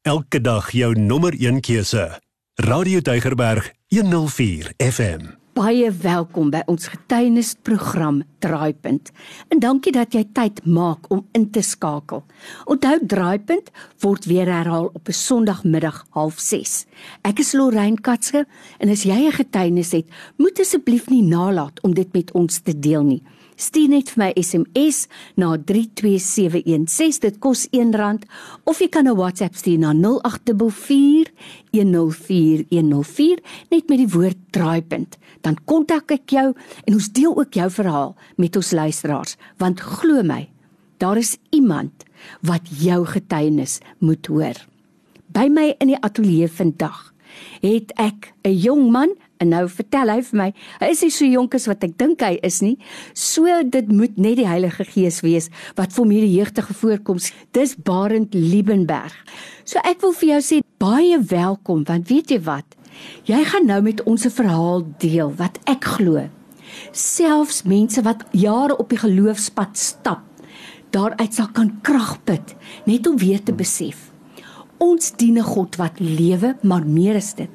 Elke dag jou nommer 1 keuse. Radio Deugerberg 104 FM. Baie welkom by ons getuienisprogram Draaipunt. En dankie dat jy tyd maak om in te skakel. Onthou Draaipunt word weer herhaal op 'n Sondagmiddag 06:30. Ek is Lorraine Katse en as jy 'n getuienis het, moet asseblief nie nalat om dit met ons te deel nie. Stuur net vir my SMS na 32716. Dit kos R1 of jy kan 'n WhatsApp stuur na 0824104104 net met die woord draaipunt. Dan kontak ek jou en ons deel ook jou verhaal met ons luisteraars, want glo my, daar is iemand wat jou getuienis moet hoor. By my in die ateljee vandag het ek 'n jong man En nou vertel hy vir my, hy is nie so jonk as wat ek dink hy is nie. So dit moet net die Heilige Gees wees wat vir hom hierdie jeugtige voorkoms. Dis Barend Liebenberg. So ek wil vir jou sê baie welkom want weet jy wat? Jy gaan nou met ons 'n verhaal deel wat ek glo. Selfs mense wat jare op die geloofspad stap, daaruit sal kan krag put net om weer te besef. Ons dien 'n God wat lewe, maar meer is dit.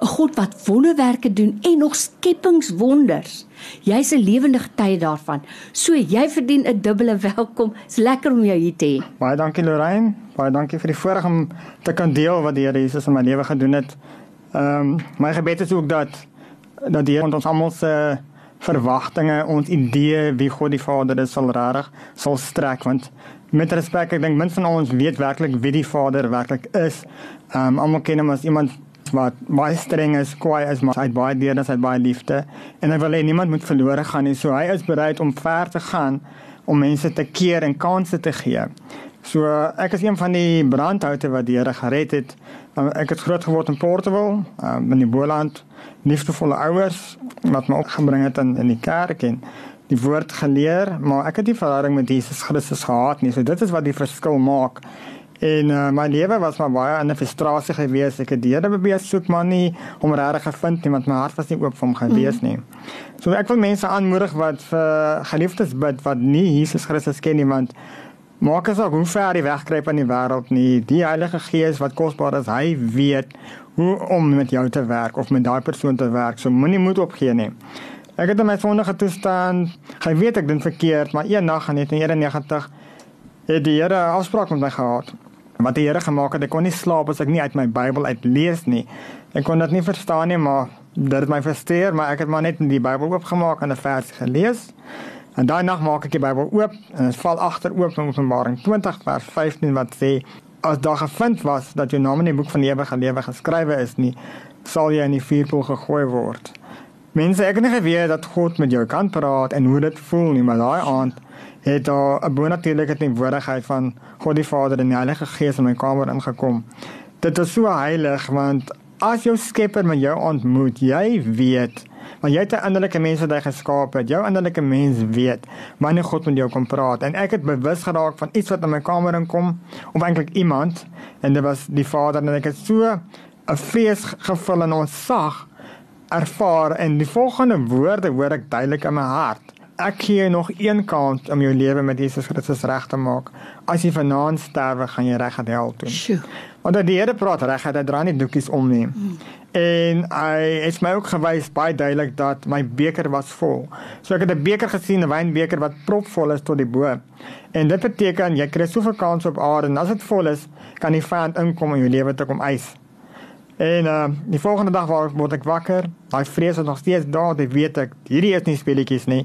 'n God wat wonderwerke doen en nog skepingswonders. Jy's 'n lewende getuie daarvan. So jy verdien 'n dubbele welkom. Dit's lekker om jou hier te hê. Baie dankie Lorraine. Baie dankie vir die voorreg om te kan deel wat die Here Jesus in my lewe gedoen het. Ehm um, my gebed is ook dat dat die Here ons almal se verwagtinge, ons idee wie God die Vader is sal reg sal strek want met respek ek dink min van ons weet werklik wie die Vader werklik is. Ehm um, almal ken hom as iemand wat baie streng is, kwaai is, maar hy het baie deernis, hy het baie liefde en hy wil hê niemand moet verlore gaan nie. So hy is bereid om ver te gaan om mense te keer en kansse te gee. So ek is een van die brandhoute wat die Here gered het. Um, ek het groot geword in Portugal, um, in die Boland, liefdevolle ouers wat my opgebring het in in die kerk en die woord geleer, maar ek het nie verhouding met Jesus Christus gehad nie. So dit is wat die verskil maak. En uh, my lewe was maar baie in 'n frustrasie gewees. Ek het die Here probeer soek maar nie om regtig gevind nie want my hart was nie oop vir hom gewees nie. So ek wil mense aanmoedig wat vir geliefdes bid wat nie Jesus Christus ken nie want maak asof hoe ver hy wegkruip in die wêreld nie. Die Heilige Gees wat kosbaar is, hy weet hoe om met jou te werk of met daai persoon te werk. So moenie moed opgee nie. Ek het in my sondige toestand, hy weet ek doen verkeerd, maar een nag in 1991 het die Here 'n afspraak met my gehad wat die Here gemaak het. Ek kon nie slaap as ek nie uit my Bybel uit lees nie. Ek kon dit nie verstaan nie, maar dit het my frustreer, maar ek het maar net die Bybel oopgemaak en 'n vers gelees. En daai nag maak ek die Bybel oop en dit val agter oop in Openbaring 20 vers 15 wat sê as daar gevind was dat jou naam in die boek van die ewige lewe geskrywe is nie, sal jy in die vuurpoel gegooi word. Mense, ek het geweet dat God met jou kan praat en hoe dit voel nie, maar daai aand het daar 'n bonatuurlike teenwoordigheid van God die Vader en die Heilige Gees in my kamer ingekom. Dit is so heilig want as jou Skepper met jou ontmoet, jy weet, want jy het 'n innerlike mens wat hy geskaap het. Jou innerlike mens weet wanneer God met jou kom praat. En ek het bewus geraak van iets wat in my kamer inkom of eintlik iemand en dit was die Vader. En ek het so 'n vrees gevul en ontsag ervaar. En die volgende woorde hoor ek duidelik in my hart ek gee jou nog een kans om jou lewe met Jesus Christus reg te maak. As jy vanaand sterwe, gaan jy reg aan hel toe. Sjoe. Want die Here praat reg, hy dra nie doekies om nie. Hmm. En hy het my ook gewys baie duidelik dat my beker was vol. So ek het 'n beker gesien, 'n wynbeker wat propvol is tot die bo. En dit beteken jy kry soveel kans op aarde en as dit vol is, kan die vyand inkom in jou lewe te kom eis. En uh die volgende dag word ek wakker. Daai vrees is nog steeds daar, ek weet ek hierdie is nie speletjies nie.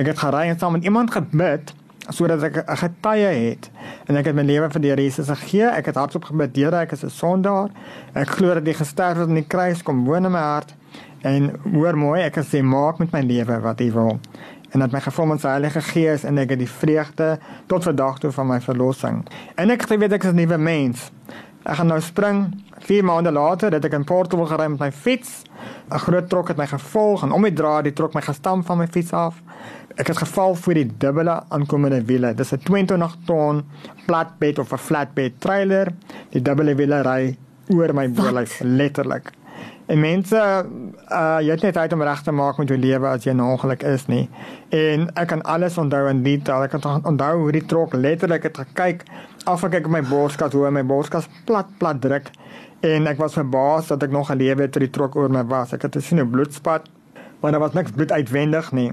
Ek het gery en saam met iemand gebid sodat ek 'n getuie het en ek het my lewe vir die Here Jesus gegee. Ek het hardop gebid, Here, ek is 'n sondaar. Ek glo dat jy gesterf het aan die kruis kom woon in my hart en hoor mooi, ek sê maak met my lewe wat U wil. En dat my gevorm sy Heilige Gees en ek het die vreugde tot vandag toe van my verlossing. En ek weet ek is 'n nuwe mens. Ek gaan nou spring 4 maande later het ek in Portugal gery met my fiets. 'n Groot trok het my gevolg en om die draad die trok my gestamp van my fiets af. Ek het geval voor die dubbele aankomende wiele. Dis 'n 22 ton flatbed of 'n flatbed trailer. Die dubbele wiele ry oor my voorlyf letterlik. En mense uh jy het net uit om reg te maak met jou lewe as jy 'n ongeluk is nie. En ek kan alles onthou in detail. Ek kan onthou hoe die trok letterlik het gekyk af ek kyk op my borskas hoe my borskas plat plat druk en ek was verbaas dat ek nog gelewe het toe die trok oor my was. Ek het gesien 'n bloedspat, maar daar was niks bloed uitwendig nie.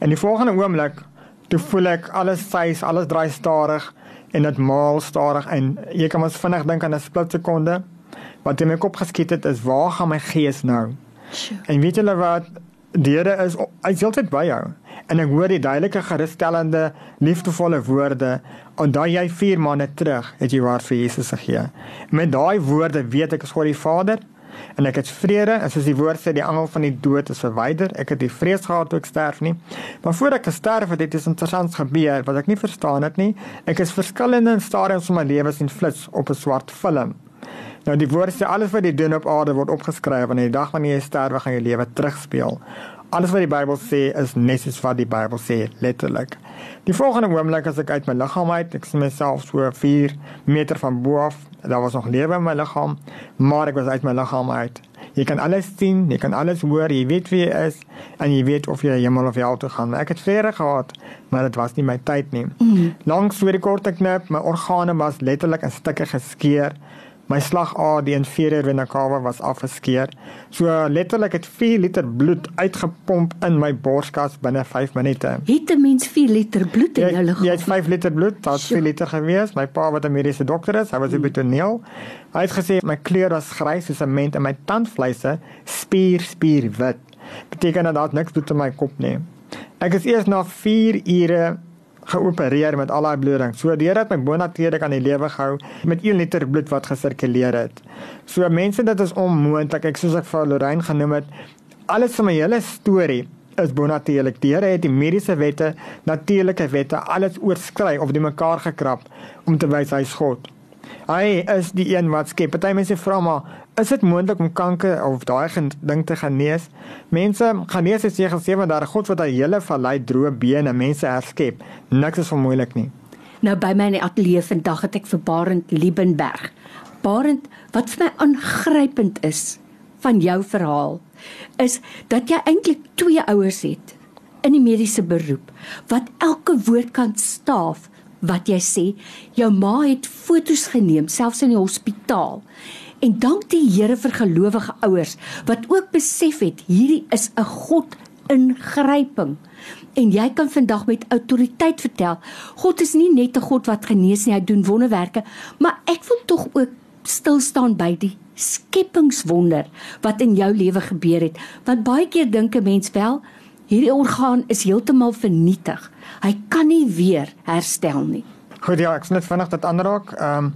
En die volgende oomblik toe voel ek alles sys, alles draai stadig en dit maal stadig en jy kan mos vinnig dink aan 'n split sekonde wat in my kop geskiet het is waar gaan my gees nou? Sure. En weet julle wat die Here is hy's heeltyd by jou. En ek hoor die duidelike gerusstellende liefdevolle woorde onthou jy 4 maande terug het jy waar vir Jesus gegee. Met daai woorde weet ek is God die Vader en ek het vrede en soos die woord sê die angel van die dood is verwyder. Ek het die vrees gehad toe ek sterf nie. Maar voor ek gesterf het, het iets interessants gebeur wat ek nie verstaan het nie. Ek is verskillende stadiums van my lewe sien flits op 'n swart film. Nou die woord sê alles wat jy doen op aarde word opgeskryf en in die dag wanneer jy sterf gaan jou lewe terugspeel. Alles wat die Bybel sê is net soos wat die Bybel sê letterlik. Die volgende oomblik as ek uit my liggaam uit, ek sien myself so 4 meter van bo af. Daar was nog lewe in my liggaam, maar ek was uit my liggaam uit. Jy kan alles sien, jy kan alles hoor, jy weet wie jy is en jy weet of jy hemel of hel toe gaan. Ek het vrede gehad, maar dit was nie my tyd nie. Mm. Langs voor die korte knip, my organe was letterlik in stukke geskeur. My slagadie en inferior vena cava was afgeskeur. So letterlik het 4 liter bloed uitgepomp in my borskas binne 5 minute. Het 'n mens 4 liter bloed in jou liggaam? Ja, 5 liter bloed, dit was 4 liter gewees. My pa wat 'n mediese dokter is, hy was op die toneel. Hy het gesê my kleur was grys soos 'n ment en my tandvleise spier spier wit. Beteken dat daar niks bloed in my kop nie. Ek is eers na 4 ure geopereer met al daai bloeding. So deurdat my bonatuurlik aan die lewe gehou met 1 liter bloed wat gesirkuleer het. So mense dit is onmoontlik. Ek soos ek vir Lorraine genoem het, alles van my hele storie is bonatuurlik. Die Here het die mediese wette, natuurlike wette alles oorskry of die mekaar gekrap om te wys hy's God. Hy is die een wat skep. Party mense vra maar, is dit moontlik om kanker of daai ding te genees? Mense, genees is seker sewe daar God wat 'n hele vallei droë bene mense herskep. Niks is onmoontlik nie. Nou by my in die ateljee vandag het ek vir Barend Liebenberg. Barend, wat vir my aangrypend is van jou verhaal is dat jy eintlik twee ouers het in die mediese beroep wat elke woord kan staaf wat jy sê. Jou ma het fotos geneem selfs in die hospitaal. En dank die Here vir gelowige ouers wat ook besef het hierdie is 'n God ingryping. En jy kan vandag met autoriteit vertel, God is nie net 'n God wat genees nie, hy doen wonderwerke, maar ek wil tog ook stil staan by die skepingswonder wat in jou lewe gebeur het. Want baie keer dink 'n mens wel, hierdie orgaan is heeltemal vernietig. Hy kan nie weer herstel nie. Goed ja, ek sê net vinnig ander ook. Ehm um,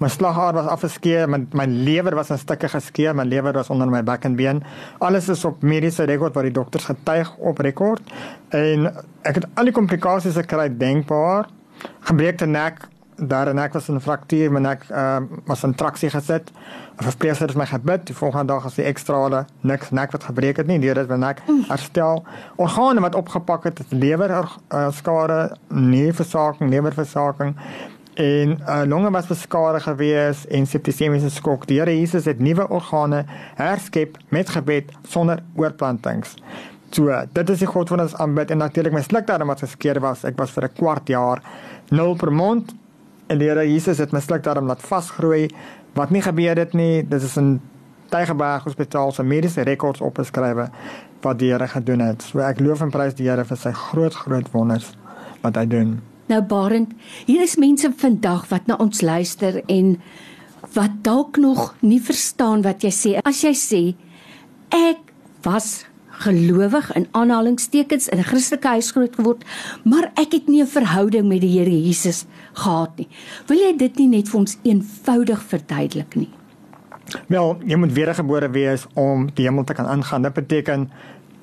my slagader was afgeskeur, my my lewer was in stukke geskeur, my lewer was onder my bek en been. Alles is op mediese rekord wat die dokters getuig op rekord. En ek het al die komplikasies gekry denkbaar. Gebreekte nek, daar en ek was in 'n fraktuur, my nek uh, was in traksie gesit. 'n Verpleegster het my gebid, die volgende dag as die ekstrale niks nek wat gebreek het nie, deur dit my nek herstel. Organe wat opgepak het, het lewer uh, skade, nierversaking, lewerversaking en uh, longe was beskadig gewees en septisemiese skok. Die Here Jesus het nuwe organe herskep met gebed sonder oorplantings. So, dit is die God wat ons aanbid en natuurlik my slukdarm wat geskeur was. Ek was vir 'n kwart jaar nul per mond en die Here Jesus het my slukdarm laat vasgroei wat nie gebeur het nie. Dit is 'n Tygerberg Hospitaal se mediese rekords opgeskrywe wat die Here gedoen het. So ek loof en prys die Here vir sy groot groot wonders wat hy doen. Nou Barend, hier is mense vandag wat na ons luister en wat dalk nog nie verstaan wat jy sê. As jy sê ek was gelowig in aanhalingstekens in 'n Christelike huis groot geword, maar ek het nie 'n verhouding met die Here Jesus gehad nie. Wil jy dit nie net vir ons eenvoudig verduidelik nie? Wel, jy moet wedergebore wees om die hemel te kan ingaan. Dit beteken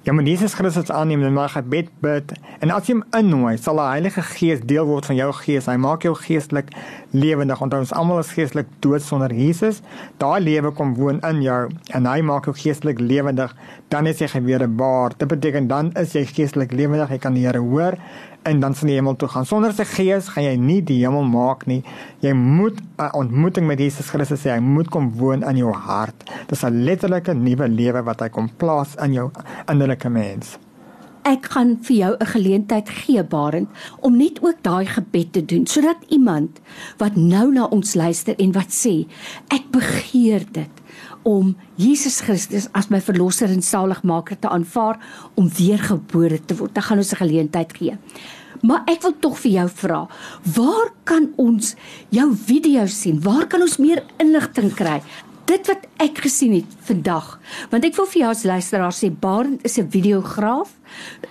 Ja, maar Jesus Christus aanneem en maar gebed bid en as jy hom innooi, sal die Heilige Gees deel word van jou gees. Hy maak jou geestelik lewendig. Want ons almal is geestelik dood sonder Jesus. Daai lewe kom woon in jou en hy maak jou geestelik lewendig. Dan is jy gewerebaar. Dit beteken dan is jy geestelik lewendig. Jy kan die Here hoor en dan sal jy hemel toe gaan. Sonder sy gees gaan jy nie die hemel maak nie. Jy moet 'n ontmoeting met Jesus Christus hê. Hy moet kom woon in jou hart. Dis 'n letterlike nuwe lewe wat hy kom plaas in jou innerlike mens. Ek gaan vir jou 'n geleentheid gee Barend om net ook daai gebed te doen sodat iemand wat nou na ons luister en wat sê ek begeer dit om Jesus Christus as my verlosser en saligmaker te aanvaar om weergebore te word. Dan gaan ons 'n geleentheid gee. Maar ek wil tog vir jou vra, waar kan ons jou video sien? Waar kan ons meer inligting kry? Dit wat ek gesien het vandag, want ek wil vir jou as luisteraar sê Barend is 'n videograaf.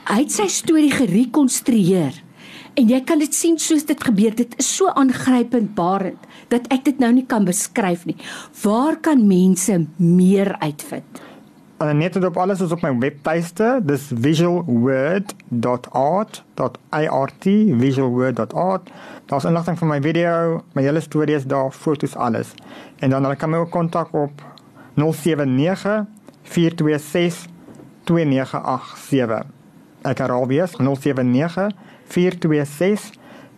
Hy het sy storie gerekonstrueer. En jy kan dit sien soos dit gebeur. Dit is so aangrypend barend dat ek dit nou nie kan beskryf nie. Waar kan mense meer uitvind? En net op alles is op my webtuiste. Dis visualword.art.art visualword.art. Daar's inligting van my video, my hele storie is daar, foto's alles. En dan kan jy my ook kontak op 079 426 2987. Ek herhaal weer 079 426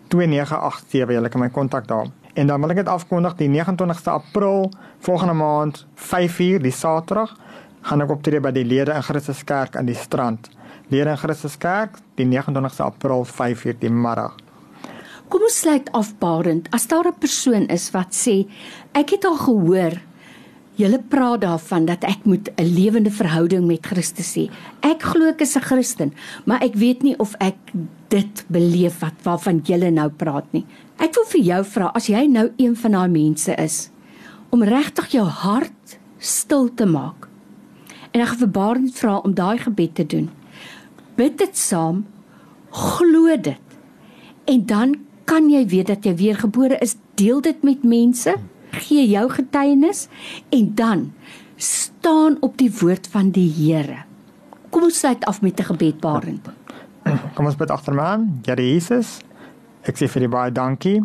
2987. Jy kan my kontak daar. En dan wil ek dit afkondig die 29ste April volgende maand 5uur die Saterdag gaan ek optree by die Lede in Christus Kerk aan die strand. Lede in Christus Kerk die 29ste April 5uur die middag. Kom ons sluit af barend. As daar 'n persoon is wat sê ek het al gehoor Julle praat daarvan dat ek moet 'n lewende verhouding met Christus hê. Ek glo ek is 'n Christen, maar ek weet nie of ek dit beleef wat waarvan julle nou praat nie. Ek wil vir jou vra as jy nou een van daai mense is om regtig jou hart stil te maak. En ek wil baie vra om daai gebed te doen. Bid dit saam. Glo dit. En dan kan jy weet dat jy weergebore is. Deel dit met mense. Gee jou getuienis en dan staan op die woord van die Here. Kom ons sluit af met 'n gebed barend. Kom ons bid agter my aan. Here Jesus, ek sê vir U baie dankie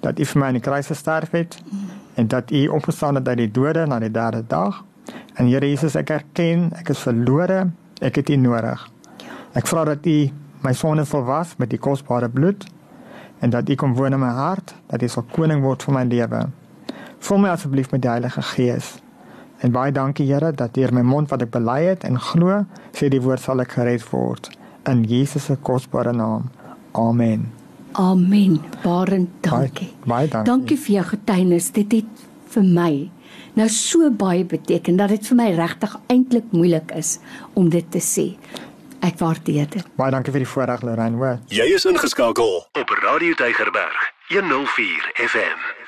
dat U vir my in die kruis gesterf het en dat U opgestaan het uit die dode na die derde dag. En Here Jesus, ek erken ek is verlore. Ek het U nodig. Ek vra dat U my sonde sal was met die kosbare bloed en dat U kom woon in my hart, dat U sal koning word vir my lewe. Vul my asseblief met die Heilige Gees. En baie dankie Here dat deur my mond wat ek bely het en glo, sê die woord sal ek gered word in Jesus se kosbare naam. Amen. Amen. Baie dankie. Baie, baie dankie. Dankie vir jou getuienis. Dit het vir my nou so baie beteken dat dit vir my regtig eintlik moeilik is om dit te sê. Ek waardeer dit. Baie dankie vir die voorreg Lorraine. Jy is ingeskakel op Radio Tygerberg 104 FM.